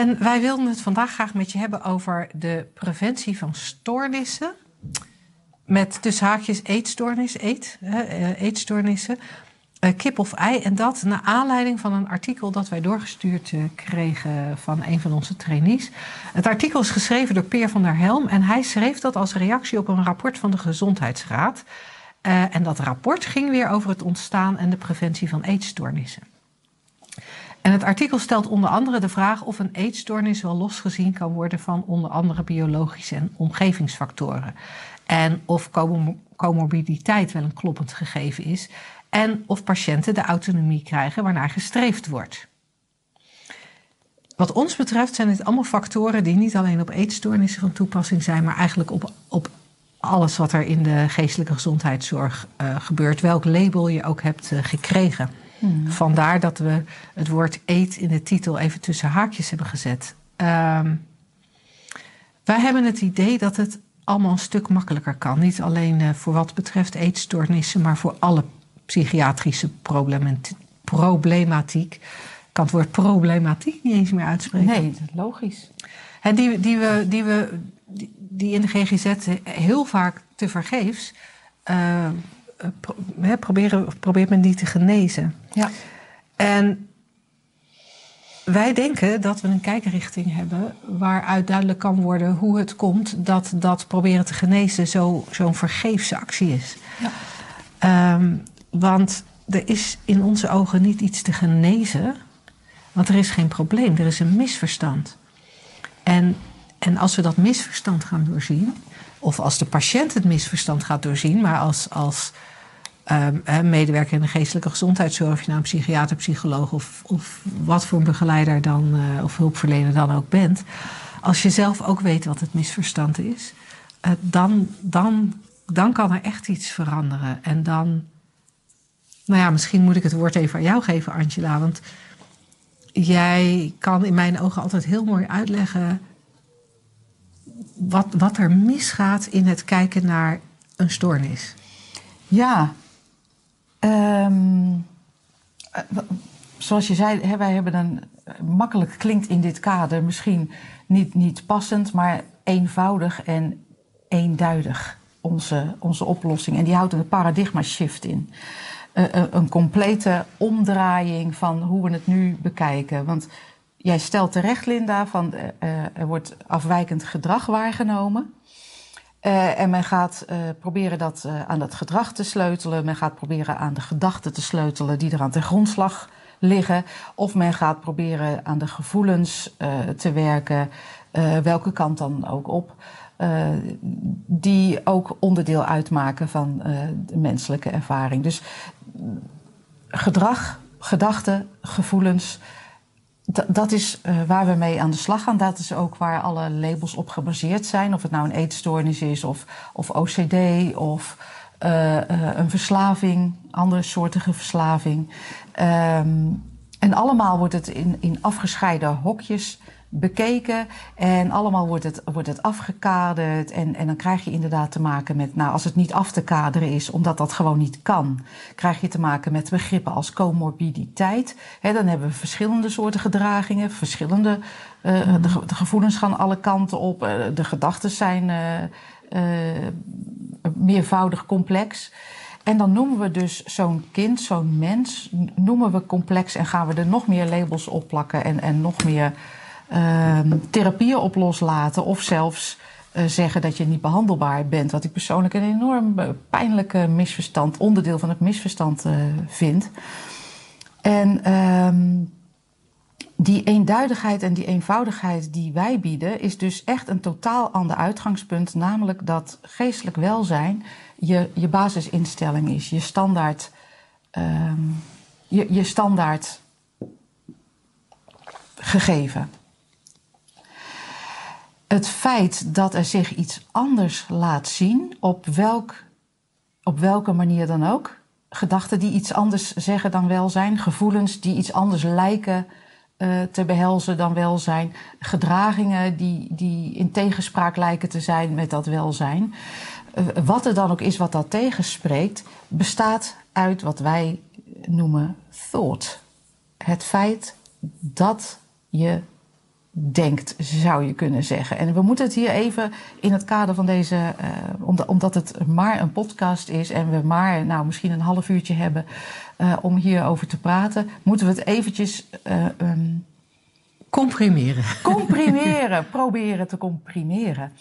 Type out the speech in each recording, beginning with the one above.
En wij wilden het vandaag graag met je hebben over de preventie van stoornissen. Met tussen haakjes eetstoornis, eet, eh, eetstoornissen. Uh, kip of ei. En dat naar aanleiding van een artikel dat wij doorgestuurd uh, kregen van een van onze trainees. Het artikel is geschreven door Peer van der Helm. En hij schreef dat als reactie op een rapport van de Gezondheidsraad. en dat rapport ging weer over het ontstaan en de preventie van eetstoornissen. En het artikel stelt onder andere de vraag of een eetstoornis wel losgezien kan worden van onder andere biologische en omgevingsfactoren. En of comorbiditeit wel een kloppend gegeven is. En of patiënten de autonomie krijgen waarnaar gestreefd wordt. Wat ons betreft zijn dit allemaal factoren die niet alleen op eetstoornissen van toepassing zijn, maar eigenlijk op, op alles wat er in de geestelijke gezondheidszorg uh, gebeurt, welk label je ook hebt uh, gekregen. Hmm. Vandaar dat we het woord eet in de titel even tussen haakjes hebben gezet. Um, wij hebben het idee dat het allemaal een stuk makkelijker kan. Niet alleen uh, voor wat betreft eetstoornissen, maar voor alle psychiatrische problematiek. Ik kan het woord problematiek niet eens meer uitspreken. Nee, logisch. En die, die, we, die, we, die in de GGZ heel vaak te vergeefs uh, pro proberen, probeert men die te genezen. Ja. En wij denken dat we een kijkrichting hebben waaruit duidelijk kan worden hoe het komt dat dat proberen te genezen zo'n zo vergeefse actie is. Ja. Um, want er is in onze ogen niet iets te genezen, want er is geen probleem, er is een misverstand. En, en als we dat misverstand gaan doorzien, of als de patiënt het misverstand gaat doorzien, maar als, als um, medewerker in de geestelijke gezondheidszorg, je nou een psychiater, psycholoog of, of wat voor een begeleider dan, uh, of hulpverlener dan ook bent. Als je zelf ook weet wat het misverstand is, uh, dan, dan, dan kan er echt iets veranderen. En dan, nou ja, misschien moet ik het woord even aan jou geven, Angela. Want jij kan in mijn ogen altijd heel mooi uitleggen wat, wat er misgaat in het kijken naar een stoornis. Ja, Um, zoals je zei, wij hebben een. Makkelijk klinkt in dit kader misschien niet, niet passend, maar eenvoudig en eenduidig onze, onze oplossing. En die houdt een paradigma shift in. Uh, een complete omdraaiing van hoe we het nu bekijken. Want jij stelt terecht, Linda, van uh, er wordt afwijkend gedrag waargenomen. Uh, en men gaat proberen dat, aan dat gedrag te sleutelen. Men gaat proberen aan de gedachten te sleutelen die er aan ten grondslag liggen. Of men gaat proberen aan de gevoelens te werken, welke kant dan ook op. die ook onderdeel uitmaken van de menselijke ervaring. Dus gedrag, gedachten, gevoelens dat is uh, waar we mee aan de slag gaan. Dat is ook waar alle labels op gebaseerd zijn. Of het nou een eetstoornis is, of, of OCD, of uh, uh, een verslaving, andere soortige verslaving. Um, en allemaal wordt het in, in afgescheiden hokjes bekeken. En allemaal wordt het, wordt het afgekaderd. En, en dan krijg je inderdaad te maken met, nou, als het niet af te kaderen is, omdat dat gewoon niet kan, krijg je te maken met begrippen als comorbiditeit. He, dan hebben we verschillende soorten gedragingen, verschillende. Uh, de, de, gevoelens gaan alle kanten op, uh, de gedachten zijn uh, meervoudig complex. En dan noemen we dus zo'n kind, zo'n mens, noemen we complex en gaan we er nog meer labels op plakken en, en nog meer therapieën op loslaten of zelfs uh, zeggen dat je niet behandelbaar bent. Wat ik persoonlijk een enorm pijnlijke misverstand, onderdeel van het misverstand uh, vind. En um, die eenduidigheid en die eenvoudigheid die wij bieden, is dus echt een totaal ander uitgangspunt. Namelijk dat geestelijk welzijn je, je basisinstelling is, je standaard, um, je, je standaard het feit dat er zich iets anders laat zien, op, welk, op welke manier dan ook. Gedachten die iets anders zeggen dan welzijn, gevoelens die iets anders lijken uh, te behelzen dan welzijn, gedragingen die, die in tegenspraak lijken te zijn met dat welzijn. Uh, wat er dan ook is wat dat tegenspreekt, bestaat uit wat wij noemen thought. Het feit dat je denkt, zou je kunnen zeggen. En we moeten het hier even in het kader van deze, uh, omdat het maar een podcast is en we maar nou, misschien een half uurtje hebben uh, om hierover te praten, moeten we het eventjes. Uh, um, comprimeren. Comprimeren, proberen te comprimeren.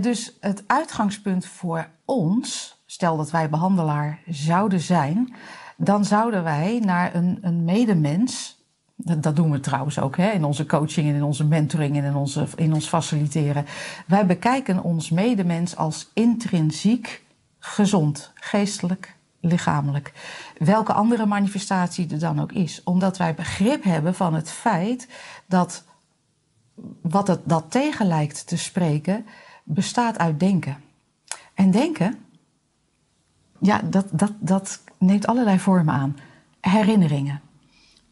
dus het uitgangspunt voor ons, stel dat wij behandelaar zouden zijn, dan zouden wij naar een, een medemens dat, doen we trouwens ook hè, in onze coaching en in onze mentoring en in, onze, in ons faciliteren. Wij bekijken ons medemens als intrinsiek gezond, geestelijk, lichamelijk. Welke andere manifestatie er dan ook is. Omdat wij begrip hebben van het feit dat wat het dat tegen lijkt te spreken, bestaat uit denken. En denken, ja, dat, dat, dat neemt allerlei vormen aan. Herinneringen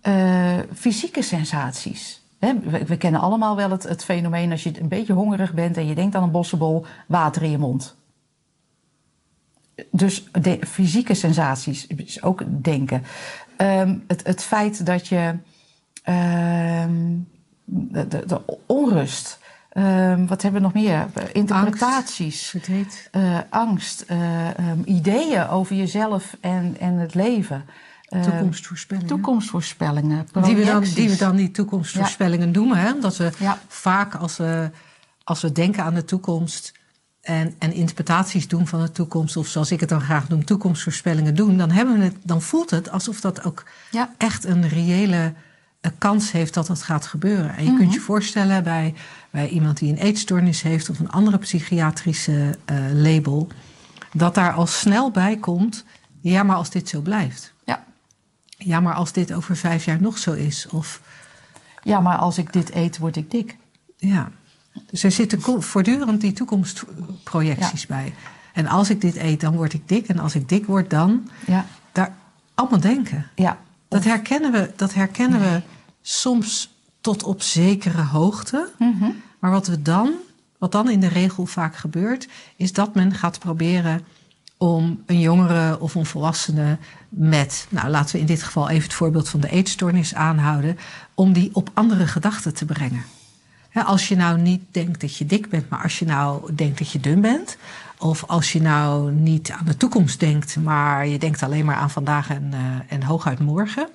uh, fysieke sensaties. we, we, kennen allemaal wel het, het, fenomeen als je een beetje hongerig bent en je denkt aan een bossenbol, water in je mond. Dus de fysieke sensaties is ook denken. Um, het, het, feit dat je um, de, de, onrust. Um, wat hebben we nog meer? Interpretaties. Angst. Uh, angst. Uh, ideeën over jezelf en, en het leven. Ehm, toekomstvoorspellingen. Toekomstvoorspellingen. Die we, dan, die we dan niet toekomstvoorspellingen ja. noemen. Hè? Dat we ja. vaak als we, als we denken aan de toekomst en, en interpretaties doen van de toekomst, of zoals ik het dan graag noem, toekomstvoorspellingen doen, dan, hebben we het, dan voelt het alsof dat ook ja. echt een reële een kans heeft dat dat gaat gebeuren. En je mm -hmm. kunt je voorstellen bij, bij iemand die een eetstoornis heeft of een andere psychiatrische uh, label, dat daar al snel bij komt, ja, maar als dit zo blijft ja, maar als dit over vijf jaar nog zo is. Of, ja, maar als ik dit eet, word ik dik. Ja, dus er zitten voortdurend die toekomstprojecties bij. En als ik dit eet, dan word ik dik. En als ik dik word, dan. Ja. Daar allemaal denken. Ja. Dat herkennen we, dat herkennen we soms tot op zekere hoogte. Mm -hmm. Maar wat we dan, wat dan in de regel vaak gebeurt, is dat men gaat proberen om een jongere of een volwassene met, nou laten we in dit geval even het voorbeeld van de eetstoornis aanhouden, om die op andere gedachten te brengen. als je nou niet denkt dat je dik bent, maar als je nou denkt dat je dun bent, of als je nou niet aan de toekomst denkt, maar je denkt alleen maar aan vandaag en, uh, en hooguit morgen.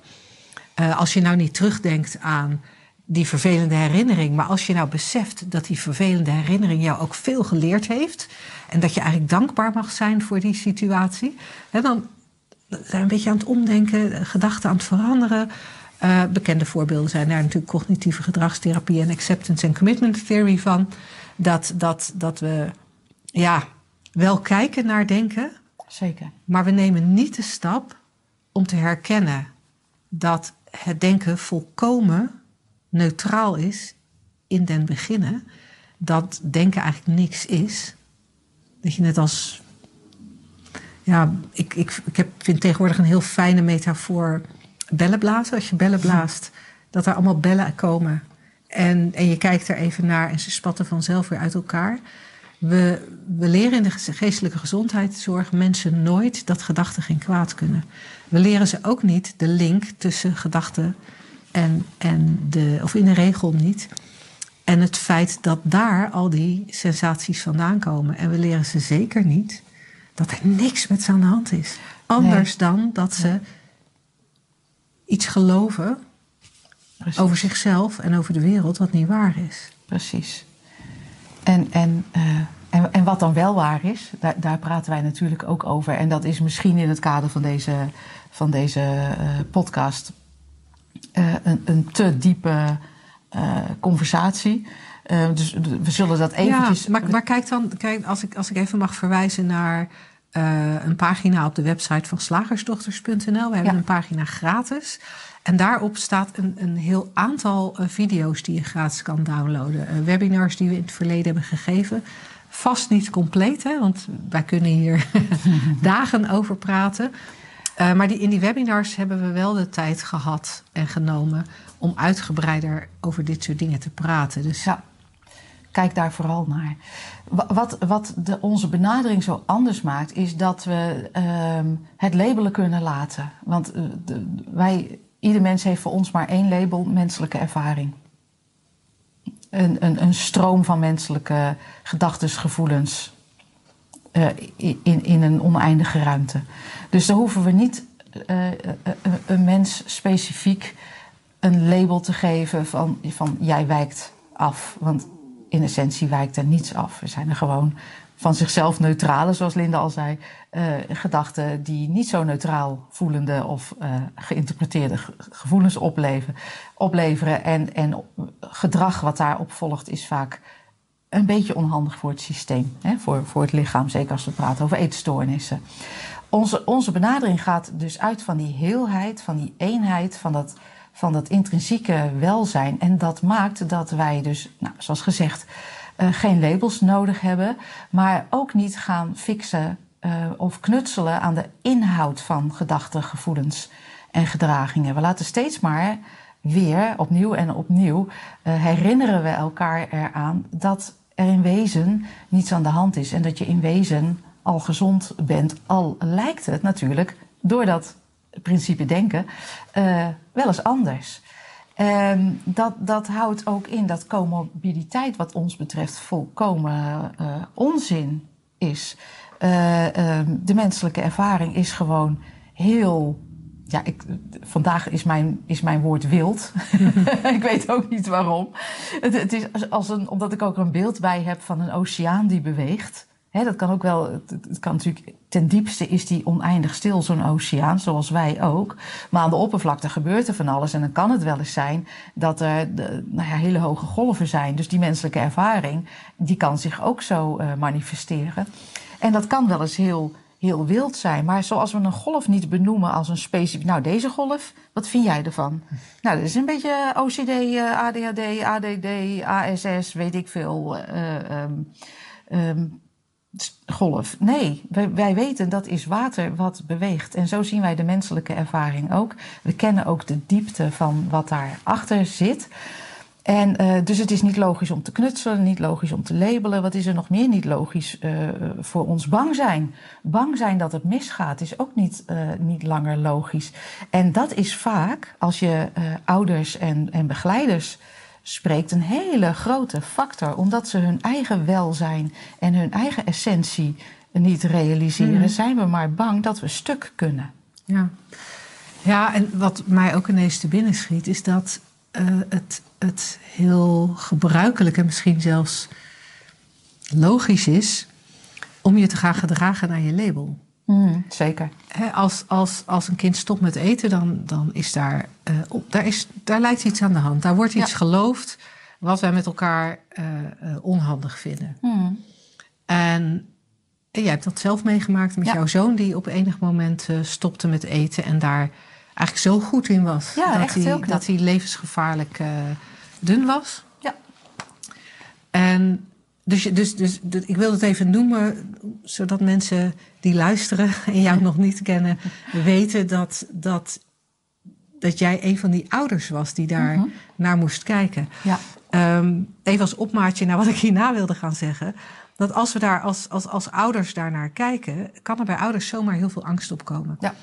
Uh, als je nou niet terugdenkt aan die vervelende herinnering. Maar als je nou beseft dat die vervelende herinnering jou ook veel geleerd heeft. En dat je eigenlijk dankbaar mag zijn voor die situatie. Hè, dan zijn een beetje aan het omdenken, gedachten aan het veranderen. Uh, bekende voorbeelden zijn daar natuurlijk cognitieve gedragstherapie en acceptance and commitment theory van. Dat, dat, dat we ja, wel kijken naar denken. Zeker. Maar we nemen niet de stap om te herkennen dat het denken volkomen neutraal is in den beginnen, dat denken eigenlijk niks is. Dat je net als. Ja, ik, ik, ik heb, vind tegenwoordig een heel fijne metafoor. Bellen blazen. Als je bellen blaast, dat er allemaal bellen komen. En, en je kijkt er even naar en ze spatten vanzelf weer uit elkaar. We, we leren in de geestelijke gezondheidszorg mensen nooit dat gedachten geen kwaad kunnen. We leren ze ook niet de link tussen gedachten en, en de, of in de regel niet. En het feit dat daar al die sensaties vandaan komen. En we leren ze zeker niet dat er niks met ze aan de hand is. Anders dan dat ze iets geloven Precies. over zichzelf en over de wereld wat niet waar is. Precies. En, en, uh, en, en, wat dan wel waar is, daar, daar, praten wij natuurlijk ook over. En dat is misschien in het kader van deze, van deze uh, podcast uh, een, een, te diepe conversatie. Uh, dus we zullen dat eventjes... Ja, maar, maar kijk dan, kijk, als, ik, als ik even mag verwijzen naar eh, een pagina op de website van slagersdochters.nl. We hebben Ja. een pagina gratis. En daarop staat een, een heel aantal eh, video's die je gratis kan downloaden. Eh, webinars die we in het verleden hebben gegeven. Vast niet compleet, hè, want wij kunnen hier dagen over praten. Maar die, in die webinars hebben we wel de tijd gehad en genomen om uitgebreider over dit soort dingen te praten. Dus Ja, kijk daar vooral naar. Wa- Wat, wat de, onze benadering zo anders maakt, is dat we ehm, het labelen kunnen laten. Want eh, wij, ieder mens heeft voor ons maar één label: menselijke ervaring. Een, een, een stroom van menselijke gedachten, gevoelens. eh, in, in een oneindige ruimte. Dus daar hoeven we niet eh, een mens specifiek een label te geven van, van jij wijkt af. Want in essentie wijkt er niets af. We zijn er gewoon van zichzelf neutrale, zoals Linda al zei, eh, gedachten die niet zo neutraal voelende of eh, geïnterpreteerde ge- gevoelens opleveren. En, en gedrag wat daarop volgt is vaak een beetje onhandig voor het systeem, hè, voor, voor het lichaam, zeker als we praten over eetstoornissen. Onze, onze benadering gaat dus uit van die heelheid, van die eenheid, van dat, van dat intrinsieke welzijn. En dat maakt dat wij dus, nou, zoals gezegd, eh, geen labels nodig hebben, maar ook niet gaan fixen eh, of knutselen aan de inhoud van gedachten, gevoelens en gedragingen. We laten steeds maar weer opnieuw en opnieuw eh, herinneren we elkaar eraan dat er in wezen niets aan de hand is en dat je in wezen al gezond bent, al lijkt het natuurlijk door dat principe denken eh, wel eens anders. Ehm, dat, dat houdt ook in dat comorbiditeit, wat ons betreft, volkomen eh, onzin is. Eh, ehm, de menselijke ervaring is gewoon heel. Ja, ik, vandaag is mijn, is mijn woord wild. ik weet ook niet waarom. Het, het is als- een, omdat ik ook een beeld bij heb van een oceaan die beweegt. Dat kan ook wel, het, kan natuurlijk, ten diepste is die oneindig stil, zo'n oceaan, zoals wij ook. Maar aan de oppervlakte gebeurt er van alles. En dan kan het wel eens zijn dat er nou ja, hele hoge golven zijn. Dus die menselijke ervaring, die kan zich ook zo eh, manifesteren. En dat kan wel eens heel, heel wild zijn. Maar zoals we een golf niet benoemen als een specifiek... Nou, deze golf, wat vind jij ervan? Nou, dat is een beetje OCD, eh, ADHD, ADD, ASS, weet ik veel... ehm, golf. Nee, wij, weten dat is water wat beweegt. En zo zien wij de menselijke ervaring ook. We kennen ook de diepte van wat daarachter zit. En uh, dus het is niet logisch om te knutselen, niet logisch om te labelen. Wat is er nog meer niet logisch uh, voor ons? Bang zijn. Bang zijn dat het misgaat is ook niet, uh, niet langer logisch. En dat is vaak, als je ouders en, en begeleiders spreekt een hele grote factor. Omdat ze hun eigen welzijn en hun eigen essentie niet realiseren, mm. zijn we maar bang dat we stuk kunnen. Ja. ja, en wat mij ook ineens te binnen schiet, is dat uh, het, het heel gebruikelijk en misschien zelfs logisch is om je te gaan gedragen naar je label. Mm, zeker. He, als, als, als een kind stopt met eten, dan, dan is daar, uh, op, daar, is, daar lijkt iets aan de hand. Daar wordt iets ja. geloofd wat wij met elkaar uh, uh, onhandig vinden. Mm. En, en jij hebt dat zelf meegemaakt met ja. jouw zoon, die op enig moment stopte met eten en daar eigenlijk zo goed in was. Ja, dat, echt hij, heel dat hij levensgevaarlijk dun was. Ja. En dus, dus, dus, dus, ik wil het even noemen, zodat mensen die luisteren en jou nog niet kennen, weten dat, dat, dat jij een van die ouders was die daar -hmm. naar moest kijken. Ja. Um, even als opmaatje naar wat ik hierna wilde gaan zeggen. Dat als we daar als, als, als ouders daar naar kijken, kan er bij ouders zomaar heel veel angst opkomen. Ja.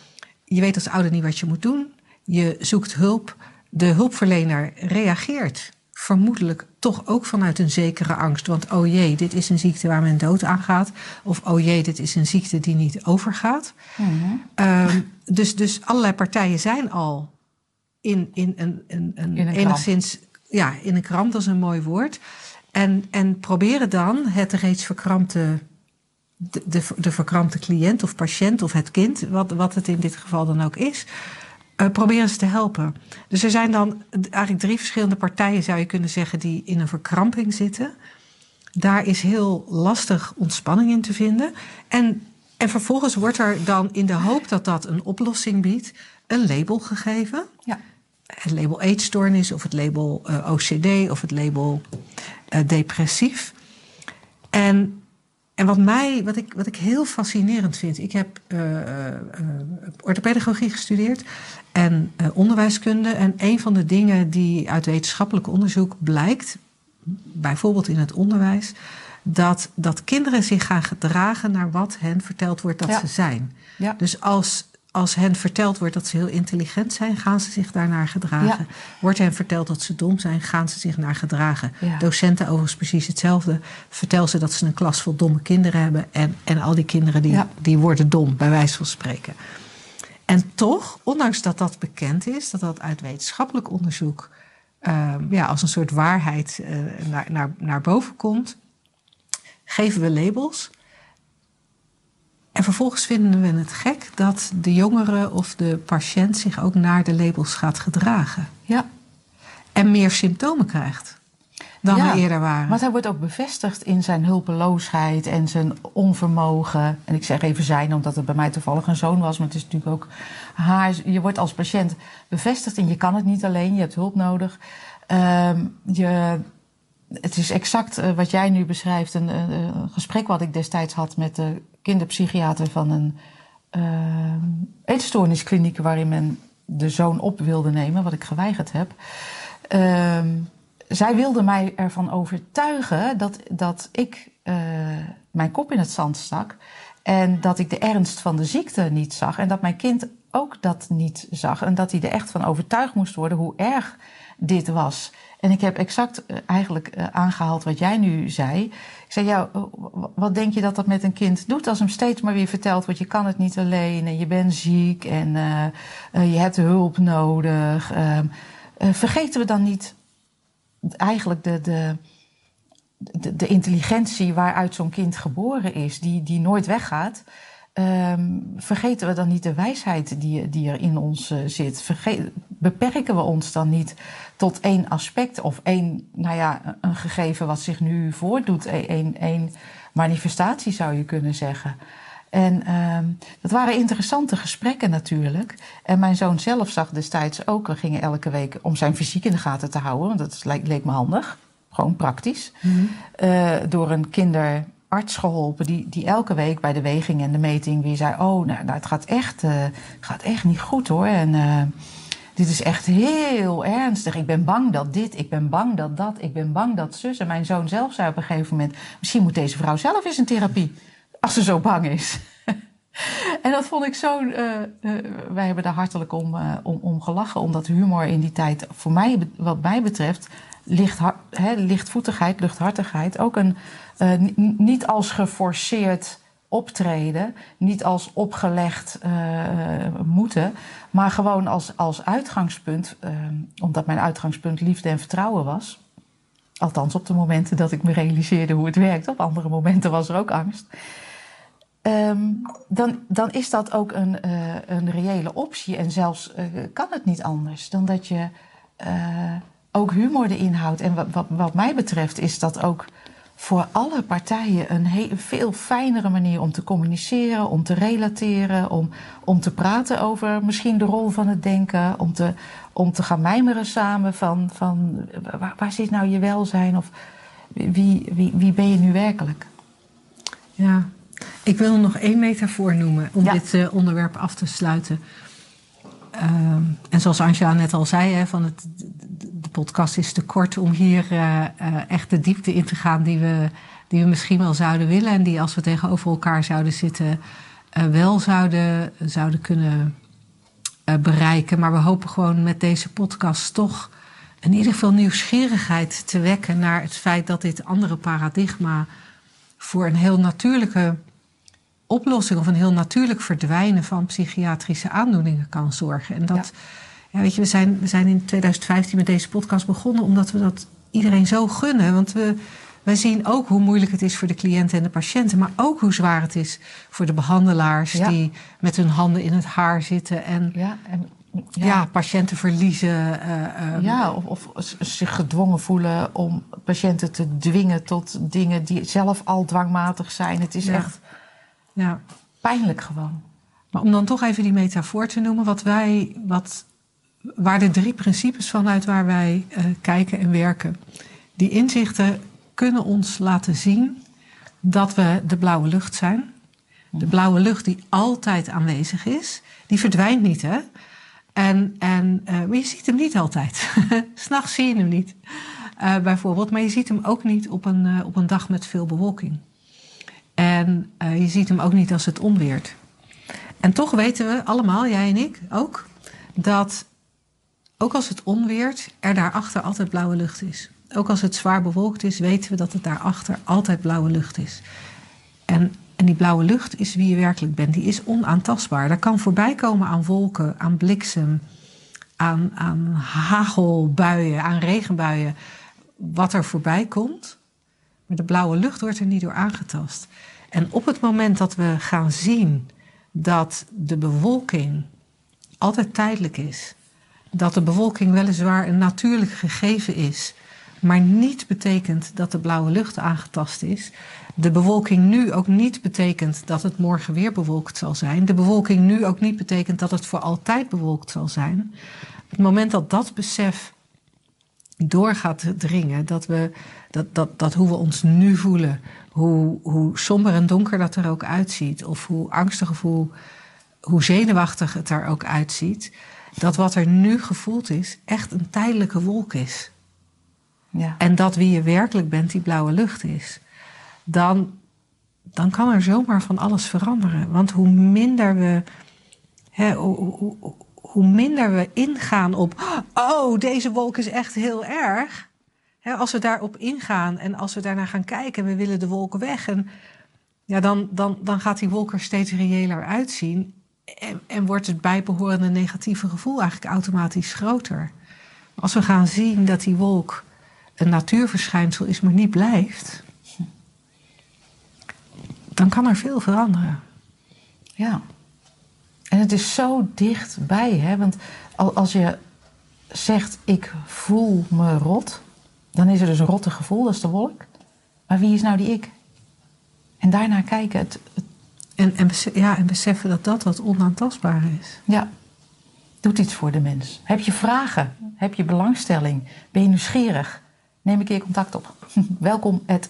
Je weet als ouder niet wat je moet doen. Je zoekt hulp. De hulpverlener reageert vermoedelijk toch ook vanuit een zekere angst. Want oh jee, dit is een ziekte waar men dood aan gaat. Of oh jee, dit is een ziekte die niet overgaat. Mm -hmm. um, dus, dus allerlei partijen zijn al in, in een, een, een, in een enigszins... Ja, in een kramp, dat is een mooi woord. En, en proberen dan het reeds verkrampte... De, de, de verkrampte cliënt of patiënt of het kind, wat, wat het in dit geval dan ook is... Uh, proberen ze te helpen. Dus er zijn dan eigenlijk drie verschillende partijen, zou je kunnen zeggen, die in een verkramping zitten. Daar is heel lastig ontspanning in te vinden. En, En vervolgens wordt er dan in de hoop dat dat een oplossing biedt, een label gegeven. Ja. Het label eetstoornis of het label eh, OCD of het label eh, depressief. En, en wat, mij, wat, ik, wat ik heel fascinerend vind, ik heb uh, orthopedagogie gestudeerd en onderwijskunde. En een van de dingen die uit wetenschappelijk onderzoek blijkt, bijvoorbeeld in het onderwijs, dat, dat kinderen zich gaan gedragen naar wat hen verteld wordt dat ze zijn. Ja. Dus als, als hen verteld wordt dat ze heel intelligent zijn, gaan ze zich daarnaar gedragen. Wordt hen verteld dat ze dom zijn, gaan ze zich naar gedragen. Docenten overigens precies hetzelfde. Vertel ze dat ze een klas vol domme kinderen hebben en, en al die kinderen die, die worden dom, bij wijze van spreken. En toch, ondanks dat dat bekend is, dat dat uit wetenschappelijk onderzoek uh, ja, als een soort waarheid uh, naar, naar, naar boven komt, geven we labels. En vervolgens vinden we het gek dat de jongere of de patiënt zich ook naar de labels gaat gedragen. Ja. En meer symptomen krijgt dan ja, we eerder waren. Maar hij wordt ook bevestigd in zijn hulpeloosheid en zijn onvermogen. En ik zeg even zijn, omdat het bij mij toevallig een zoon was, maar het is natuurlijk ook haar. Je wordt als patiënt bevestigd en je kan het niet alleen, je hebt hulp nodig. Um, je, het is exact uh, wat jij nu beschrijft. Een, een, gesprek wat ik destijds had met de kinderpsychiater van een uh, eetstoorniskliniek waarin men de zoon op wilde nemen, wat ik geweigerd heb. Uh, zij wilde mij ervan overtuigen dat, dat ik uh, mijn kop in het zand stak. En dat ik de ernst van de ziekte niet zag. En dat mijn kind ook dat niet zag. En dat hij er echt van overtuigd moest worden hoe erg dit was. En ik heb exact uh, eigenlijk uh, aangehaald wat jij nu zei. Ik zei, ja, wat denk je dat dat met een kind doet als hem steeds maar weer vertelt, want je kan het niet alleen en je bent ziek en je hebt hulp nodig. Ehm, vergeten we dan niet eigenlijk de, de, de, de intelligentie waaruit zo'n kind geboren is, die, die nooit weggaat. Um, vergeten we dan niet de wijsheid die, die er in ons uh, zit? Beperken we ons dan niet tot één aspect of één, nou ja, een gegeven wat zich nu voordoet, één, één manifestatie zou je kunnen zeggen? En um, dat waren interessante gesprekken natuurlijk. En mijn zoon zelf zag destijds ook, we gingen elke week om zijn fysiek in de gaten te houden, want dat leek, leek me handig, gewoon praktisch. Mm -hmm. uh, door een kinderarts geholpen, die, die elke week bij de weging en de meting weer zei: Oh, nou, nou het gaat echt, uh, gaat echt niet goed hoor. En uh, dit is echt heel ernstig. Ik ben bang dat dit, ik ben bang dat dat, ik ben bang dat zus. En mijn zoon zelf zei op een gegeven moment: Misschien moet deze vrouw zelf eens een therapie als ze zo bang is. en dat vond ik zo. Uh, wij hebben daar hartelijk om, om, om, gelachen, omdat humor in die tijd, voor mij, wat mij betreft, licht, he, lichtvoetigheid, luchthartigheid, ook een niet als geforceerd optreden, niet als opgelegd moeten, maar gewoon als, als uitgangspunt, omdat mijn uitgangspunt liefde en vertrouwen was. Althans, op de momenten dat ik me realiseerde hoe het werkt. Op andere momenten was er ook angst. Um, dan, dan is dat ook een, uh, een reële optie. En zelfs uh, kan het niet anders dan dat je uh, ook humor erin houdt. En wat, wat, wat, mij betreft is dat ook voor alle partijen een heel, veel fijnere manier om te communiceren, om te relateren, om, om te praten over misschien de rol van het denken, om te, om te gaan mijmeren samen van, van waar, waar zit nou je welzijn of wie, wie, wie ben je nu werkelijk? Ja, ik wil nog één metafoor noemen om ja. dit uh, onderwerp af te sluiten. Uh, en zoals Angela net al zei, hè, van het, de podcast is te kort om hier uh, echt de diepte in te gaan die we, die we misschien wel zouden willen. En die als we tegenover elkaar zouden zitten wel zouden, zouden kunnen bereiken. Maar we hopen gewoon met deze podcast toch in ieder geval nieuwsgierigheid te wekken naar het feit dat dit andere paradigma voor een heel natuurlijke oplossing of een heel natuurlijk verdwijnen van psychiatrische aandoeningen kan zorgen. En dat, ja. ja weet je, we zijn, we zijn in 2015 met deze podcast begonnen omdat we dat iedereen zo gunnen. Want we, wij zien ook hoe moeilijk het is voor de cliënten en de patiënten, maar ook hoe zwaar het is voor de behandelaars ja. die met hun handen in het haar zitten en, ja, en ja. ja. patiënten verliezen. Uh, um, ja, of, of, zich gedwongen voelen om patiënten te dwingen tot dingen die zelf al dwangmatig zijn. Het is ja. echt. Ja. Pijnlijk gewoon. Maar om dan toch even die metafoor te noemen, wat wij, wat, waar de drie principes vanuit waar wij uh, kijken en werken. Die inzichten kunnen ons laten zien dat we de blauwe lucht zijn. De blauwe lucht die altijd aanwezig is, die verdwijnt niet, hè? En, en, uh, maar je ziet hem niet altijd. S'nachts zie je hem niet, uh, bijvoorbeeld. Maar je ziet hem ook niet op een, op een dag met veel bewolking. En je ziet hem ook niet als het onweert. En toch weten we allemaal, jij en ik ook, dat ook als het onweert, er daarachter altijd blauwe lucht is. Ook als het zwaar bewolkt is, weten we dat het daarachter altijd blauwe lucht is. En, en die blauwe lucht is wie je werkelijk bent. Die is onaantastbaar. Dat kan voorbij komen aan wolken, aan bliksem, aan, aan hagelbuien, aan regenbuien. Wat er voorbij komt. Maar de blauwe lucht wordt er niet door aangetast. En op het moment dat we gaan zien dat de bewolking altijd tijdelijk is. Dat de bewolking weliswaar een natuurlijk gegeven is, maar niet betekent dat de blauwe lucht aangetast is. De bewolking nu ook niet betekent dat het morgen weer bewolkt zal zijn. De bewolking nu ook niet betekent dat het voor altijd bewolkt zal zijn. Op het moment dat dat besef door gaat dringen, dat, we, dat, dat, dat hoe we ons nu voelen, hoe, hoe somber en donker dat er ook uitziet, of hoe angstig of hoe, hoe zenuwachtig het er ook uitziet, dat wat er nu gevoeld is echt een tijdelijke wolk is. Ja. En dat wie je werkelijk bent die blauwe lucht is. Dan, dan kan er zomaar van alles veranderen. Want hoe minder we. Hè, hoe, hoe, hoe minder we ingaan op. Oh, deze wolk is echt heel erg als we daarop ingaan en als we daarna gaan kijken en we willen de wolken weg, en, ja, dan, dan, dan gaat die wolk er steeds reëler uitzien. En, en wordt het bijbehorende negatieve gevoel eigenlijk automatisch groter. Als we gaan zien dat die wolk een natuurverschijnsel is, maar niet blijft, dan kan er veel veranderen. Ja. En het is zo dichtbij, hè? Want als je zegt: Ik voel me rot dan is er dus een rotte gevoel, dat is de wolk. Maar wie is nou die ik? En daarna kijken. Het, En, en, ja, en beseffen dat dat wat onaantastbaar is. Ja, doet iets voor de mens. Heb je vragen? Heb je belangstelling? Ben je nieuwsgierig? Neem een keer contact op. Welkom at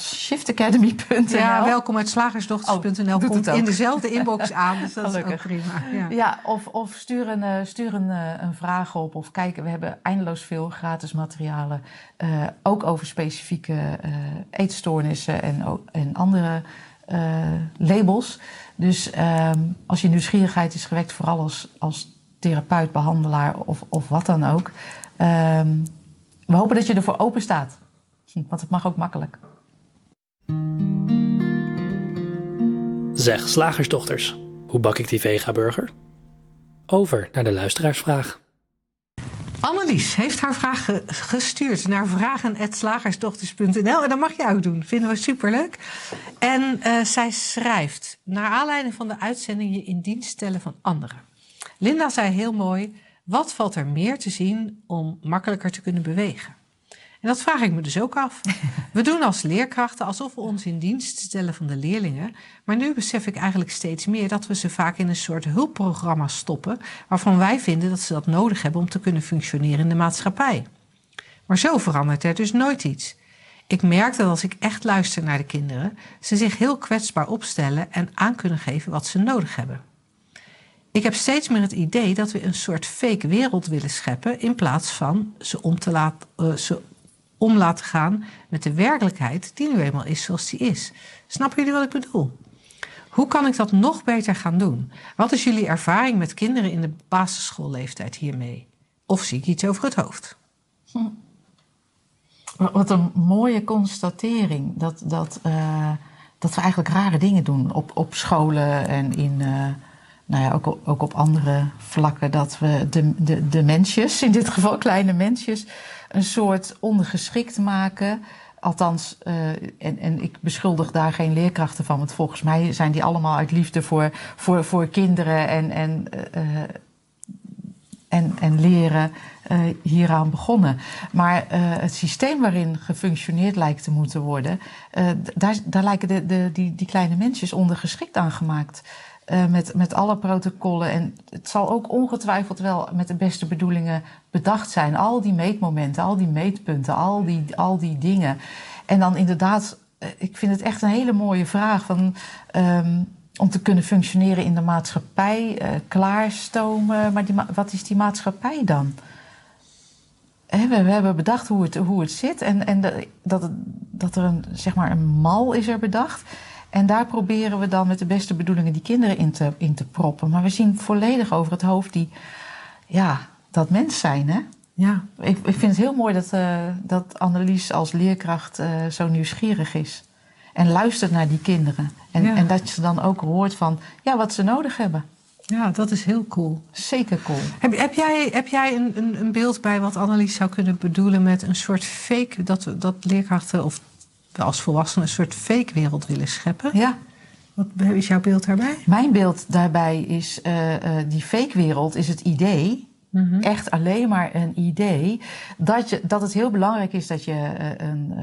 shiftacademy.nl. Ja, welkom uit slagersdochters.nl. Oh, komt in dezelfde inbox aan, dus dat is ook prima. Ja, ja of, of stuur, een, uh, stuur een, een vraag op. Of kijk, we hebben eindeloos veel gratis materialen. Uh, ook over specifieke eetstoornissen en, en andere labels. Dus um, als je nieuwsgierigheid is gewekt, vooral als, als therapeut, behandelaar of, of wat dan ook. Um, we hopen dat je ervoor open staat. Want het mag ook makkelijk. Zeg, slagersdochters, hoe bak ik die vega-burger? Over naar de luisteraarsvraag. Annelies heeft haar vraag gestuurd naar vragen.slagersdochters.nl. En dat mag je ook doen. Vinden we superleuk. En uh, zij schrijft: Naar aanleiding van de uitzending je in dienst stellen van anderen. Linda zei heel mooi: Wat valt er meer te zien om makkelijker te kunnen bewegen? En dat vraag ik me dus ook af. We doen als leerkrachten alsof we ons in dienst stellen van de leerlingen. Maar nu besef ik eigenlijk steeds meer dat we ze vaak in een soort hulpprogramma stoppen. waarvan wij vinden dat ze dat nodig hebben om te kunnen functioneren in de maatschappij. Maar zo verandert er dus nooit iets. Ik merk dat als ik echt luister naar de kinderen, ze zich heel kwetsbaar opstellen en aan kunnen geven wat ze nodig hebben. Ik heb steeds meer het idee dat we een soort fake wereld willen scheppen in plaats van ze om te laten, uh, ze om laten gaan met de werkelijkheid die nu eenmaal is zoals die is. Snappen jullie wat ik bedoel? Hoe kan ik dat nog beter gaan doen? Wat is jullie ervaring met kinderen in de basisschoolleeftijd hiermee? Of zie ik iets over het hoofd? Wat een mooie constatering. Dat, dat, uh, dat we eigenlijk rare dingen doen op, op scholen en in, uh, nou ja, ook, ook op andere vlakken. Dat we de, de, de mensjes, in dit geval kleine mensjes, een soort ondergeschikt maken. Althans, uh, en, en ik beschuldig daar geen leerkrachten van, want volgens mij zijn die allemaal uit liefde voor, voor, voor kinderen en, en, uh, en, en leren hieraan begonnen. Maar het systeem waarin gefunctioneerd lijkt te moeten worden, daar, daar lijken de, de, die, die kleine mensjes ondergeschikt aan gemaakt. Met, met alle protocollen. En het zal ook ongetwijfeld wel met de beste bedoelingen bedacht zijn. Al die meetmomenten, al die meetpunten, al die, al die dingen. En dan inderdaad, ik vind het echt een hele mooie vraag van. Um, om te kunnen functioneren in de maatschappij, uh, klaarstomen. Maar die, wat is die maatschappij dan? we, hebben bedacht hoe het, hoe het zit en, en dat, dat er een, zeg maar een mal is er bedacht. En daar proberen we dan met de beste bedoelingen die kinderen in te, in te proppen. Maar we zien volledig over het hoofd die, ja, dat mens zijn, hè? Ja. Ik, ik vind het heel mooi dat, uh, dat Annelies als leerkracht uh, zo nieuwsgierig is. En luistert naar die kinderen. En, ja. en dat je dan ook hoort van ja, wat ze nodig hebben. Ja, dat is heel cool. Zeker cool. Heb, heb jij, heb jij een, een, een beeld bij wat Annelies zou kunnen bedoelen met een soort fake, dat, dat leerkrachten of als volwassenen een soort fake wereld willen scheppen? Ja. Wat is jouw beeld daarbij? Mijn beeld daarbij is uh, uh, die fake wereld is het idee. Mm -hmm. Echt alleen maar een idee. Dat, je, dat het heel belangrijk is dat je uh, een,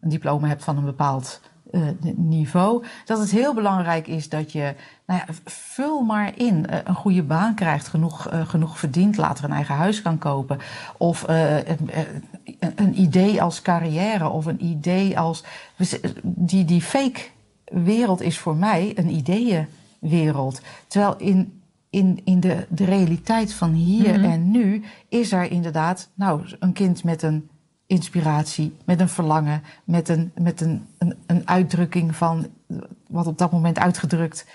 een diploma hebt van een bepaald uh, niveau. Dat het heel belangrijk is dat je, nou ja, vul maar in, uh, een goede baan krijgt, genoeg, uh, genoeg verdient, later een eigen huis kan kopen. Of een, een, idee als carrière of een idee als. Die, die fake wereld is voor mij een ideeënwereld. Terwijl in, in, in de, de realiteit van hier mm -hmm. en nu is er inderdaad, nou, een kind met een inspiratie, met een verlangen, met een, met een, een, een uitdrukking van wat op dat moment uitgedrukt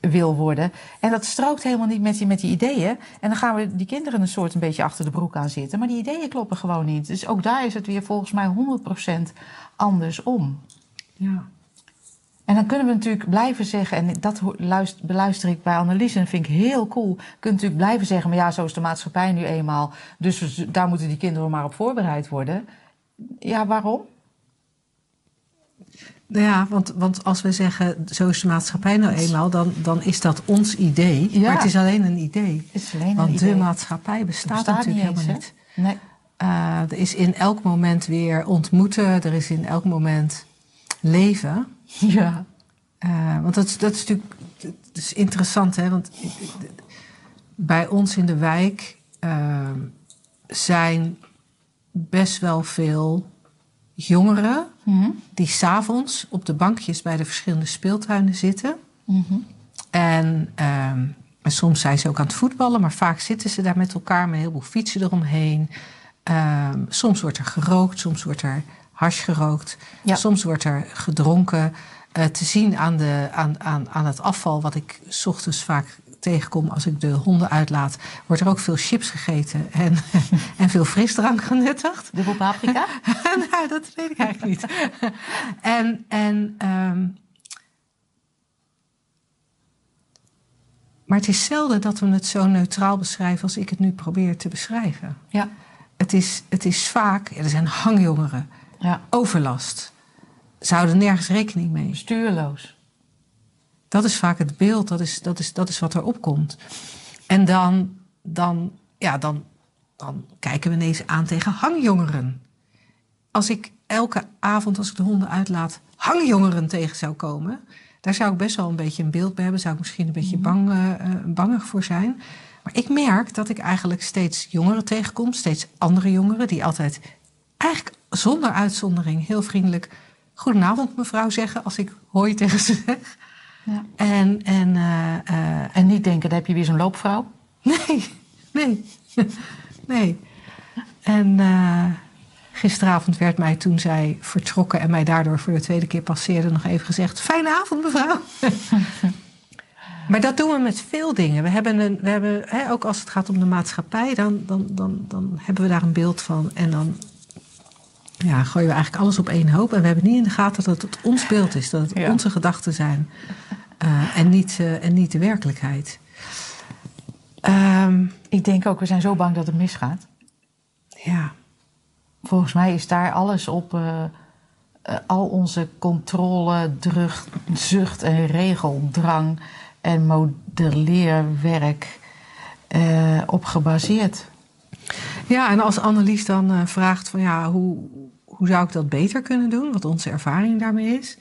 wil worden. En dat strookt helemaal niet met die, met die ideeën. En dan gaan we die kinderen een soort een beetje achter de broek aan zitten. Maar die ideeën kloppen gewoon niet. Dus ook daar is het weer volgens mij 100% andersom. Ja. En dan kunnen we natuurlijk blijven zeggen, en dat luister, beluister ik bij Annelies en vind ik heel cool. Kunt natuurlijk blijven zeggen, maar ja, zo is de maatschappij nu eenmaal. Dus daar moeten die kinderen maar op voorbereid worden. Ja, waarom? Ja, want, want als we zeggen, zo is de maatschappij nou eenmaal, dan, dan is dat ons idee. Ja. Maar het is alleen een idee. Het is alleen een want idee. de maatschappij bestaat, bestaat natuurlijk niet eens, helemaal niet. Nee. Uh, er is in elk moment weer ontmoeten, er is in elk moment leven. Ja. Uh, want dat, dat is natuurlijk dat is interessant, hè? Want bij ons in de wijk uh, zijn best wel veel jongeren Mhm. die s'avonds op de bankjes bij de verschillende speeltuinen zitten. Mhm. En, ehm, en soms zijn ze ook aan het voetballen, maar vaak zitten ze daar met elkaar met een heleboel fietsen eromheen. Ehm, soms wordt er gerookt, soms wordt er hars gerookt, Ja. soms wordt er gedronken. Eh, te zien aan, de, aan, aan, aan het afval, wat ik 's ochtends vaak tegenkom als ik de honden uitlaat, wordt er ook veel chips gegeten en, en veel frisdrank genuttigd. Dubbel paprika? nou, dat weet ik eigenlijk niet. en en ehm, maar het is zelden dat we het zo neutraal beschrijven als ik het nu probeer te beschrijven. Ja. Het is, het is vaak, er zijn hangjongeren, ja. overlast. Ze houden nergens rekening mee. Stuurloos. Dat is vaak het beeld, dat is, dat is, dat is wat er opkomt. En dan, dan, ja, dan, dan kijken we ineens aan tegen hangjongeren. Als ik elke avond, als ik de honden uitlaat, hangjongeren tegen zou komen, daar zou ik best wel een beetje een beeld bij hebben. Zou ik misschien een beetje bang, uh, bangig voor zijn. Maar ik merk dat ik eigenlijk steeds jongeren tegenkom, steeds andere jongeren, die altijd eigenlijk zonder uitzondering heel vriendelijk goedenavond mevrouw zeggen als ik hooi tegen ze zeg. Ja. En, en, uh, uh, En niet denken, daar heb je weer zo'n loopvrouw. nee, nee, nee. En uh, gisteravond werd mij toen zij vertrokken en mij daardoor voor de tweede keer passeerde nog even gezegd: Fijne avond, mevrouw. maar dat doen we met veel dingen. We hebben, een, we hebben hè, ook als het gaat om de maatschappij, dan, dan, dan, dan hebben we daar een beeld van. En dan ja, gooien we eigenlijk alles op één hoop. En we hebben niet in de gaten dat het ons beeld is, dat het Ja. onze gedachten zijn. Uh, en, niet, uh, en niet de werkelijkheid. Um, Ik denk ook, we zijn zo bang dat het misgaat. ja. Volgens mij is daar alles op. eh, eh, al onze controle, drug, zucht en regeldrang en modelleerwerk eh, op gebaseerd. Ja, en als Annelies dan vraagt van ja, hoe, hoe zou ik dat beter kunnen doen? Wat onze ervaring daarmee is.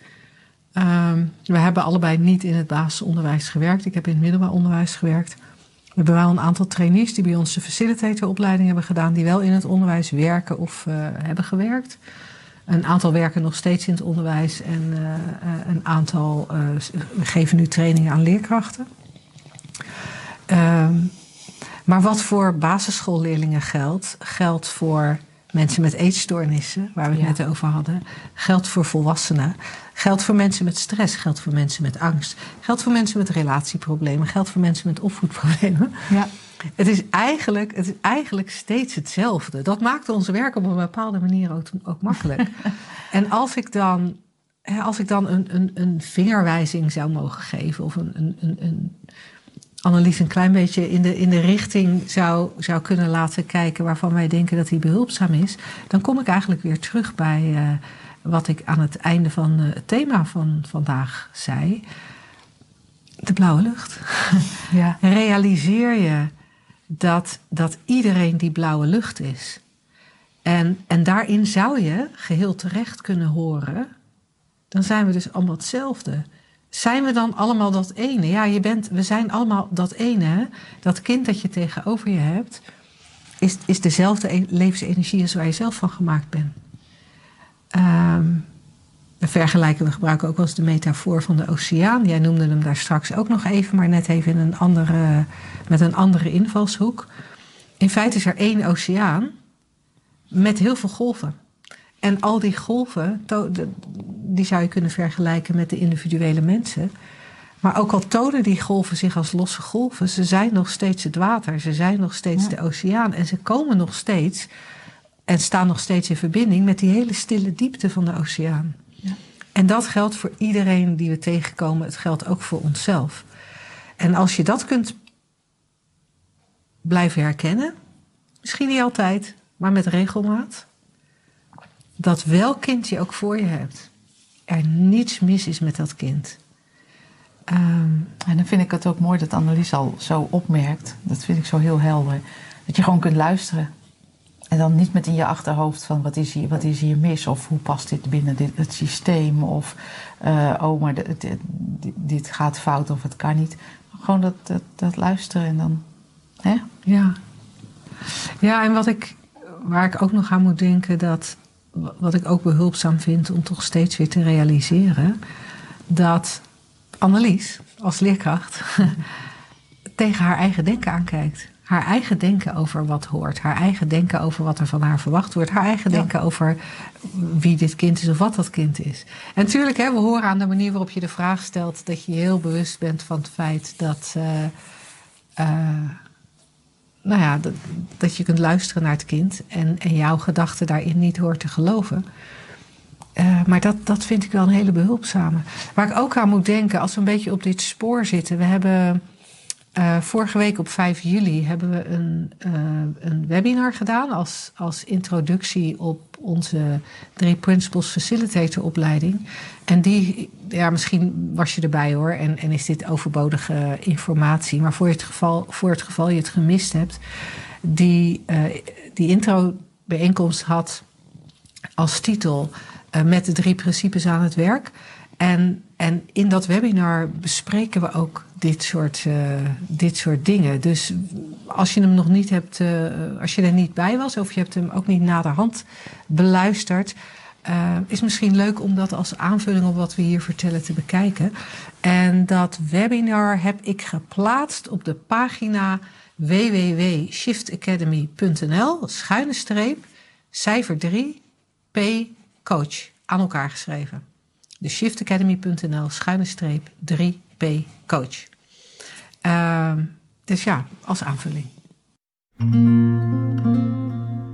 Um, we hebben allebei niet in het basisonderwijs gewerkt. Ik heb in het middelbaar onderwijs gewerkt. We hebben wel een aantal trainees die bij ons de facilitatoropleiding hebben gedaan, die wel in het onderwijs werken of uh, hebben gewerkt. Een aantal werken nog steeds in het onderwijs en uh, een aantal geven nu trainingen aan leerkrachten. Um, maar wat voor basisschoolleerlingen geldt, geldt voor mensen met eetstoornissen, waar we het ja. net over hadden, geldt voor volwassenen, geldt voor mensen met stress, geldt voor mensen met angst, geldt voor mensen met relatieproblemen, geldt voor mensen met opvoedproblemen. Ja. Het is, eigenlijk, het is eigenlijk steeds hetzelfde. Dat maakt ons werk op een bepaalde manier ook, ook makkelijk. en als ik dan, als ik dan een, een, een vingerwijzing zou mogen geven, of een, een, een, een Annelies een klein beetje in de, in de richting zou, zou kunnen laten kijken waarvan wij denken dat hij behulpzaam is, dan kom ik eigenlijk weer terug bij uh, wat ik aan het einde van uh, het thema van vandaag zei. De blauwe lucht. Ja. Realiseer je dat, dat iedereen die blauwe lucht is. En, en daarin zou je geheel terecht kunnen horen. Dan zijn we dus allemaal hetzelfde. Zijn we dan allemaal dat ene? Ja, je bent, we zijn allemaal dat ene. Dat kind dat je tegenover je hebt, is, is dezelfde e-, levensenergie als waar je zelf van gemaakt bent. Um, we vergelijken, we gebruiken ook wel eens de metafoor van de oceaan. Jij noemde hem daar straks ook nog even, maar net even in een andere, met een andere invalshoek. In feite is er één oceaan met heel veel golven. En al die golven, die zou je kunnen vergelijken met de individuele mensen. Maar ook al tonen die golven zich als losse golven, ze zijn nog steeds het water, ze zijn nog steeds de oceaan en ze komen nog steeds en staan nog steeds in verbinding met die hele stille diepte van de oceaan. Ja. En dat geldt voor iedereen die we tegenkomen, het geldt ook voor onszelf. En als je dat kunt blijven herkennen, misschien niet altijd, maar met regelmaat, dat welk kind je ook voor je hebt, er niets mis is met dat kind. Um, en dan vind ik het ook mooi dat Annelies al zo opmerkt. Dat vind ik zo heel helder. Dat je gewoon kunt luisteren. En dan niet met in je achterhoofd van wat is hier, wat is hier mis? Of hoe past dit binnen dit, het systeem? Of uh, oh, maar dit, dit, dit, gaat fout of het kan niet. Gewoon dat, dat, dat luisteren en dan. Hè? Ja. Ja, en wat ik, waar ik ook nog aan moet denken, dat wat ik ook behulpzaam vind om toch steeds weer te realiseren, dat Annelies als leerkracht tegen haar eigen denken aankijkt. Haar eigen denken over wat hoort, haar eigen denken over wat er van haar verwacht wordt, haar eigen denken over wie dit kind is of wat dat kind is. En natuurlijk, hè, we horen aan de manier waarop je de vraag stelt dat je heel bewust bent van het feit dat. Uh, uh, nou ja, dat, je kunt luisteren naar het kind en, en jouw gedachten daarin niet hoort te geloven. Uh, maar dat, dat vind ik wel een hele behulpzame. Waar ik ook aan moet denken, als we een beetje op dit spoor zitten. We hebben uh, vorige week op 5 juli hebben we een, uh, een webinar gedaan als, als introductie op onze drie Principles Facilitator opleiding. En die, ja, misschien was je erbij hoor, en, en is dit overbodige informatie. Maar voor het geval, voor het geval je het gemist hebt, die, uh, die intro bijeenkomst had als titel met de drie principes aan het werk. En, en in dat webinar bespreken we ook dit soort, uh, dit soort dingen. Dus als je hem nog niet hebt, uh, als je er niet bij was, of je hebt hem ook niet naderhand beluisterd. Uh, is misschien leuk om dat als aanvulling op wat we hier vertellen te bekijken. En dat webinar heb ik geplaatst op de pagina www.shiftacademy.nl, schuine streep, cijfer 3, P, coach, aan elkaar geschreven. De shiftacademy.nl, schuine streep, 3P, coach. Uh, dus ja, als aanvulling.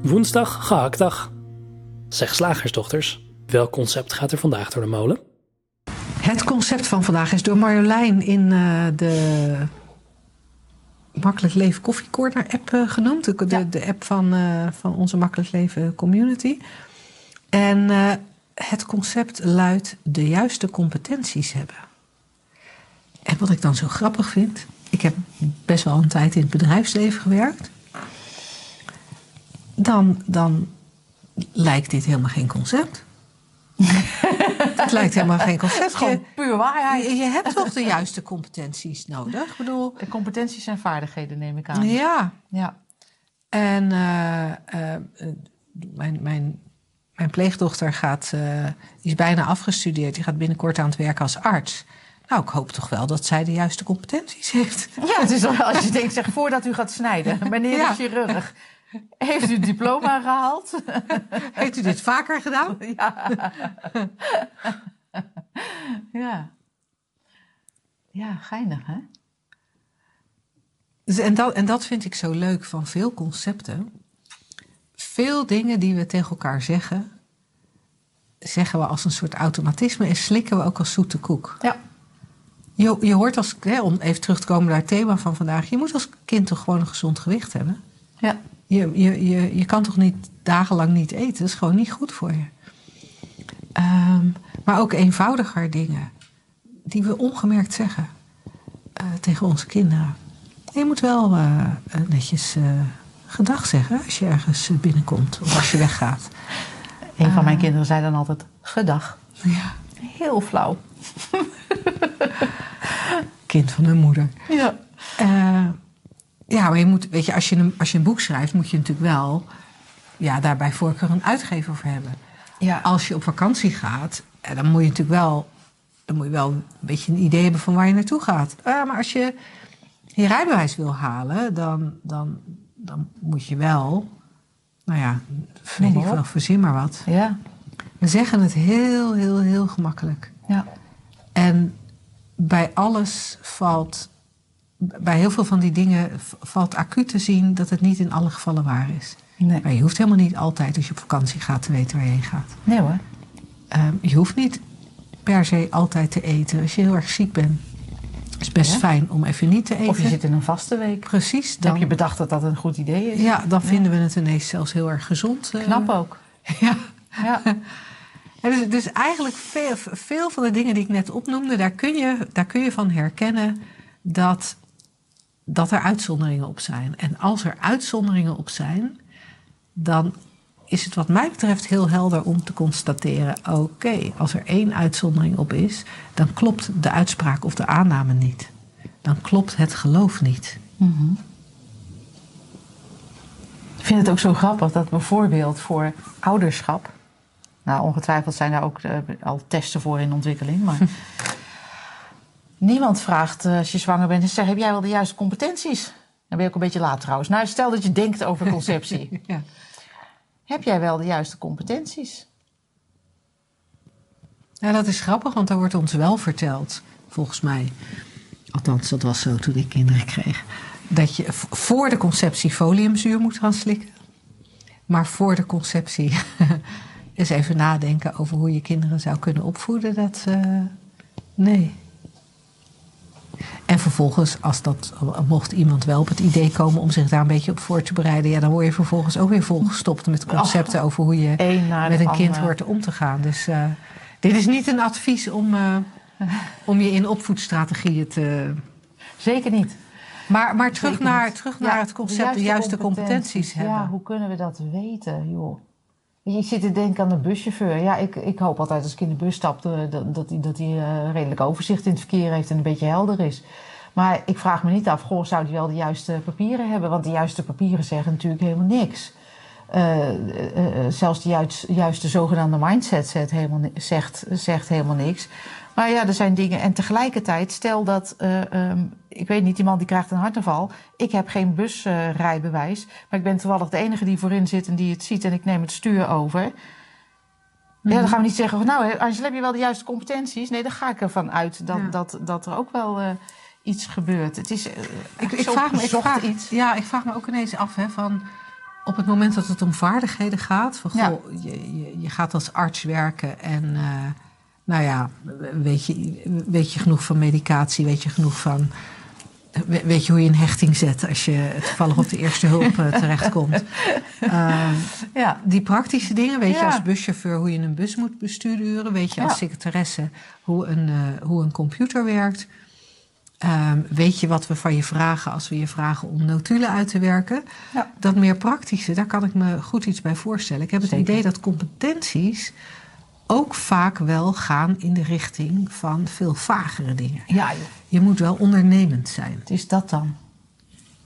Woensdag, gehaktdag. Zeg slagersdochters, welk concept gaat er vandaag door de molen? Het concept van vandaag is door Marjolein in uh, de Makkelijk Leven Koffie Corner app uh, genoemd. De, ja. de, app van, uh, van onze Makkelijk Leven community. En het concept luidt de juiste competenties hebben. En wat ik dan zo grappig vind, ik heb best wel een tijd in het bedrijfsleven gewerkt. dan, dan lijkt dit helemaal geen concept. het lijkt helemaal geen concept. Gewoon Je, puur waarheid. je, je hebt toch de juiste competenties nodig? Ik bedoel, De competenties en vaardigheden neem ik aan. ja. Ja. En eh, eh, eh, mijn, mijn, mijn pleegdochter gaat, eh, die is bijna afgestudeerd. Die gaat binnenkort aan het werk als arts. Nou, ik hoop toch wel dat zij de juiste competenties heeft. Ja, het is als je denkt, zeg voordat u gaat snijden, meneer Ja. de chirurg, heeft u het diploma gehaald? Heeft u dit vaker gedaan? Ja. ja. Ja, geinig hè? Dus en, dat, en dat vind ik zo leuk van veel concepten. Veel dingen die we tegen elkaar zeggen, zeggen we als een soort automatisme en slikken we ook als zoete koek. Ja. Je, je hoort als, hè, om even terug te komen naar het thema van vandaag, je moet als kind toch gewoon een gezond gewicht hebben. Ja. Je, je, je, je kan toch niet dagenlang niet eten? Dat is gewoon niet goed voor je. Ehm, maar ook eenvoudiger dingen die we ongemerkt zeggen eh, tegen onze kinderen. Je moet wel eh, netjes eh gedag zeggen als je ergens binnenkomt of als je weggaat. Een van mijn kinderen zei dan altijd, gedag. Ja, Heel flauw. kind van hun moeder. Ja. Eh, ja, maar je moet, weet je, als je, een, als je een boek schrijft, moet je natuurlijk wel ja, daar bij voorkeur een uitgever voor hebben. Ja. Als je op vakantie gaat, eh, dan moet je natuurlijk wel, dan moet je wel een beetje een idee hebben van waar je naartoe gaat. Eh, maar als je je rijbewijs wil halen, dan, dan, dan moet je wel, nou ja, weet ik wel, verzin maar wat. Ja. We zeggen het heel, heel, heel gemakkelijk. Ja. En bij alles valt, bij heel veel van die dingen valt acuut te zien dat het niet in alle gevallen waar is. Nee. Maar je hoeft helemaal niet altijd als je op vakantie gaat te weten waar je heen gaat. Nee hoor. Ehm, je hoeft niet per se altijd te eten als je heel erg ziek bent. Het is best Ja. fijn om even niet te eten. Of je zit in een vaste week. Precies, Dan dan, heb je bedacht dat dat een goed idee is. ja, dan vinden we het ineens zelfs heel erg gezond. eh. Knap ook. Ja. Ja. Dus, dus eigenlijk veel, veel van de dingen die ik net opnoemde, daar kun je, daar kun je van herkennen dat, dat er uitzonderingen op zijn. En als er uitzonderingen op zijn, dan is het wat mij betreft heel helder om te constateren: oké, als er één uitzondering op is, dan klopt de uitspraak of de aanname niet. Dan klopt het geloof niet. Mhm. Ik vind het ook zo grappig dat bijvoorbeeld voor ouderschap. Nou, ongetwijfeld zijn daar ook eh, al testen voor in ontwikkeling. Maar niemand vraagt eh, als je zwanger bent: zeg, heb jij wel de juiste competenties? Dan ben je ook een beetje laat trouwens. Nou, stel dat je denkt over conceptie. Ja. heb jij wel de juiste competenties? Ja, dat is grappig, want dat wordt ons wel verteld, volgens mij. Althans, dat was zo toen ik kinderen kreeg. Dat je voor de conceptie foliumzuur moet gaan slikken. Maar voor de conceptie eens even nadenken over hoe je kinderen zou kunnen opvoeden. Dat, eh, nee. En vervolgens, als dat, mocht iemand wel op het idee komen om zich daar een beetje op voor te bereiden, ja, dan word je vervolgens ook weer volgestopt met concepten over hoe je met een kind andere. hoort om te gaan. Dus eh, dit is niet een advies om, eh, om je in opvoedstrategieën te. Zeker niet. Maar, maar terug, Zeker naar, terug naar het concept, de juiste, competenties, hebben. Ja, hoe kunnen we dat weten, joh? Je, zit te denken aan de buschauffeur. Ja, ik, ik hoop altijd als ik in de bus stap dat, hij dat eh, redelijk overzicht in het verkeer heeft en een beetje helder is. Maar ik vraag me niet af, goh, zou hij wel de juiste papieren hebben? Want de juiste papieren zeggen natuurlijk helemaal niks. Eh, eh, zelfs de juist, juiste zogenaamde mindset zegt helemaal, zegt helemaal niks. Maar ja, er zijn dingen. En tegelijkertijd, stel dat, eh, ehm, ik weet niet, die man die krijgt een hartaanval. Ik heb geen busrijbewijs. maar ik ben toevallig de enige die voorin zit en die het ziet. En ik neem het stuur over. Ja, dan gaan we niet zeggen, nou, Angela, heb je wel de juiste competenties? Nee, dan ga ik ervan uit dat, Ja. dat, dat er ook wel eh, iets gebeurt. Het is eh, Ik, ik, vraag me, ik, vraag, iets. Ja, ik vraag me ook ineens af hè, van. Op het moment dat het om vaardigheden gaat, van Ja. goh, je, je, je gaat als arts werken en nou ja, weet je, weet je genoeg van medicatie, weet je genoeg van. we- Weet je hoe je een hechting zet als je toevallig op de eerste hulp eh, terechtkomt? Ehm, Ja, die praktische dingen, weet je als buschauffeur hoe je een bus moet besturen, weet je als Ja. secretaresse hoe een, eh, hoe een computer werkt. Ehm, weet je wat we van je vragen als we je vragen om notulen uit te werken? Ja. Dat meer praktische, daar kan ik me goed iets bij voorstellen. Ik heb het Zeker. idee dat competenties ook vaak wel gaan in de richting van veel vagere dingen. Ja, joh. Je moet wel ondernemend zijn. Is dat dan?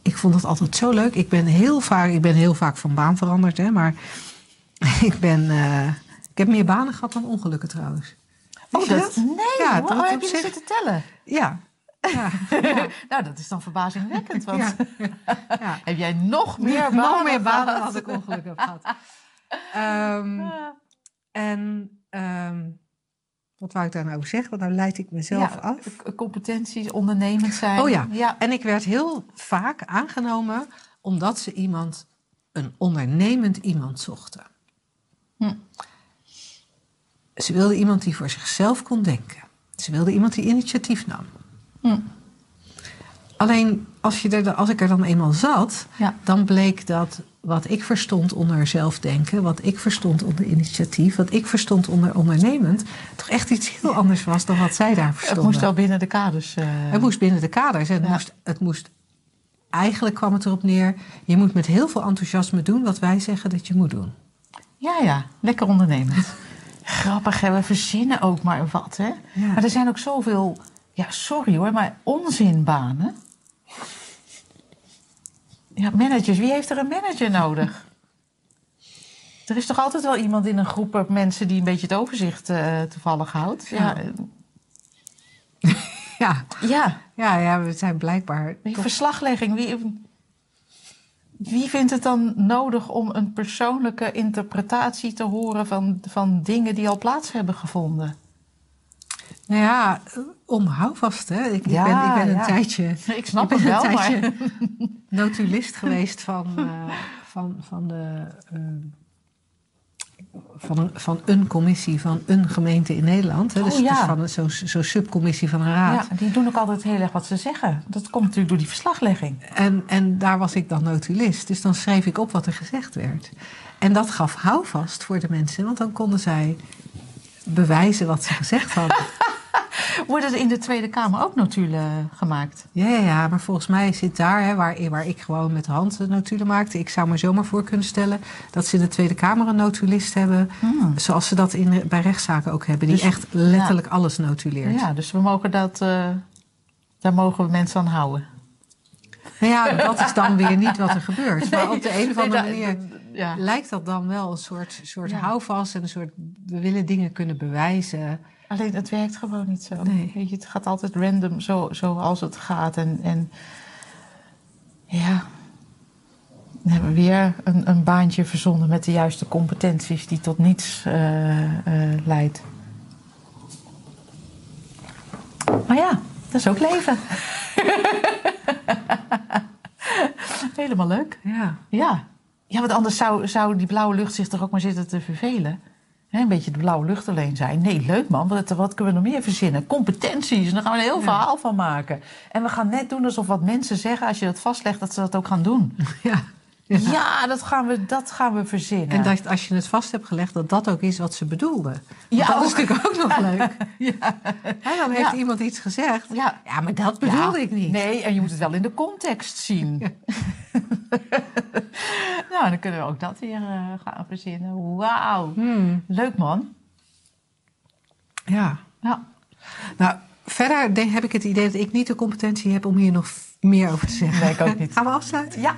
Ik vond het altijd zo leuk. Ik ben heel vaak, ik ben heel vaak van baan veranderd, hè, maar ik, ben, eh, ik heb meer banen gehad dan ongelukken trouwens. Wist je Nee, Ja, hoor. dat oh, heb je zich- zitten tellen? Ja. Ja. Nou, dat is dan verbazingwekkend. Want Ja. heb jij nog meer banen Nog meer banen had ik ongeluk heb gehad. Ehm, en ehm, wat wou ik daar nou zeggen? Want nou leid ik mezelf Ja, af. competenties, ondernemend zijn. Oh ja. ja. En ik werd heel vaak aangenomen omdat ze iemand, een ondernemend iemand zochten. Hm. Ze wilden iemand die voor zichzelf kon denken. Ze wilden iemand die initiatief nam. Hm. Alleen als, je er, als ik er dan eenmaal zat, Ja. dan bleek dat wat ik verstond onder zelfdenken, wat ik verstond onder initiatief, wat ik verstond onder ondernemend, toch echt iets heel anders was dan wat zij daar Het verstonden. moest wel binnen de kaders. eh, Het moest binnen de kaders. En het, Ja. moest, het moest. Eigenlijk kwam het erop neer. Je moet met heel veel enthousiasme doen wat wij zeggen dat je moet doen. Ja, ja, lekker ondernemend. Grappig, hè? we verzinnen ook maar wat, hè? Ja. Maar er zijn ook zoveel, ja, sorry hoor, maar onzinbanen. Ja, managers. Wie heeft er een manager nodig? Er is toch altijd wel iemand in een groep mensen die een beetje het overzicht eh, toevallig houdt? Ja, Ja. Ja, ja. ja, ja we zijn blijkbaar. Toch- verslaglegging. Wie, wie vindt het dan nodig om een persoonlijke interpretatie te horen van, van dingen die al plaats hebben gevonden? Nou ja, om houvast. Hè. Ik, Ja, ik ben, ik ben een ja. tijdje. Ik snap ik het wel, maar... notulist geweest van, eh, van, van, de, eh, van, een, van een commissie van een gemeente in Nederland. Hè. Oh, dus is ja. van zo'n zo subcommissie van een raad. Ja, die doen ook altijd heel erg wat ze zeggen. Dat komt natuurlijk door die verslaglegging. En, en daar was ik dan notulist. Dus dan schreef ik op wat er gezegd werd. En dat gaf houvast voor de mensen. Want dan konden zij bewijzen wat ze gezegd hadden. Worden er in de Tweede Kamer ook notulen gemaakt? Ja, ja, ja, maar volgens mij zit daar, hè, waar, waar ik gewoon met de hand de notulen maakte. Ik zou me zomaar voor kunnen stellen dat ze in de Tweede Kamer een notulist hebben. Hmm. Zoals ze dat in, bij rechtszaken ook hebben. Die Dus- echt letterlijk alles notuleert. Ja, dus we mogen dat... eh, daar mogen we mensen aan houden. Nou ja, dat is dan weer niet wat er gebeurt. Maar op de een of andere manier Ja. lijkt dat dan wel een soort, soort Ja. houvast en een soort we willen dingen kunnen bewijzen. Alleen het werkt gewoon niet zo. Nee. Weet je, het gaat altijd random zo, zoals het gaat. En, en ja, dan hebben we weer een, een baantje verzonnen met de juiste competenties die tot niets eh, eh, leidt. Maar ja, dat is ook leven. Helemaal leuk. Ja. Ja. Ja, want anders zou, zou die blauwe lucht zich toch ook maar zitten te vervelen. Een beetje de blauwe lucht alleen zijn. Nee, leuk man. Wat, wat kunnen we nog meer verzinnen? Competenties. En daar gaan we een heel Ja. verhaal van maken. En we gaan net doen alsof wat mensen zeggen, als je dat vastlegt, dat ze dat ook gaan doen. ja. Ja, dat, gaan we, dat gaan we verzinnen. En dat als je het vast hebt gelegd, dat dat ook is wat ze bedoelden. Want Ja, dat is natuurlijk ook nog leuk. Ja. Hè, dan heeft Ja. iemand iets gezegd. Ja. Ja, maar dat bedoelde ik niet. Nee, en je moet het wel in de context zien. nou, dan kunnen we ook dat weer eh, gaan verzinnen. Wauw. Hmm, Leuk man. ja. Ja. Nou, verder denk, heb ik het idee dat ik niet de competentie heb om hier nog meer over te zeggen. Nee, ik ook niet. Gaan we afsluiten? Ja.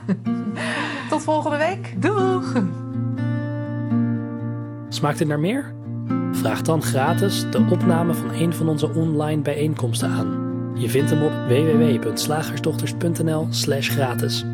Tot volgende week. Doeg! Smaakt het naar meer? Vraag dan gratis de opname van een van onze online bijeenkomsten aan. Je vindt hem op www.slagersdochters.nl/gratis.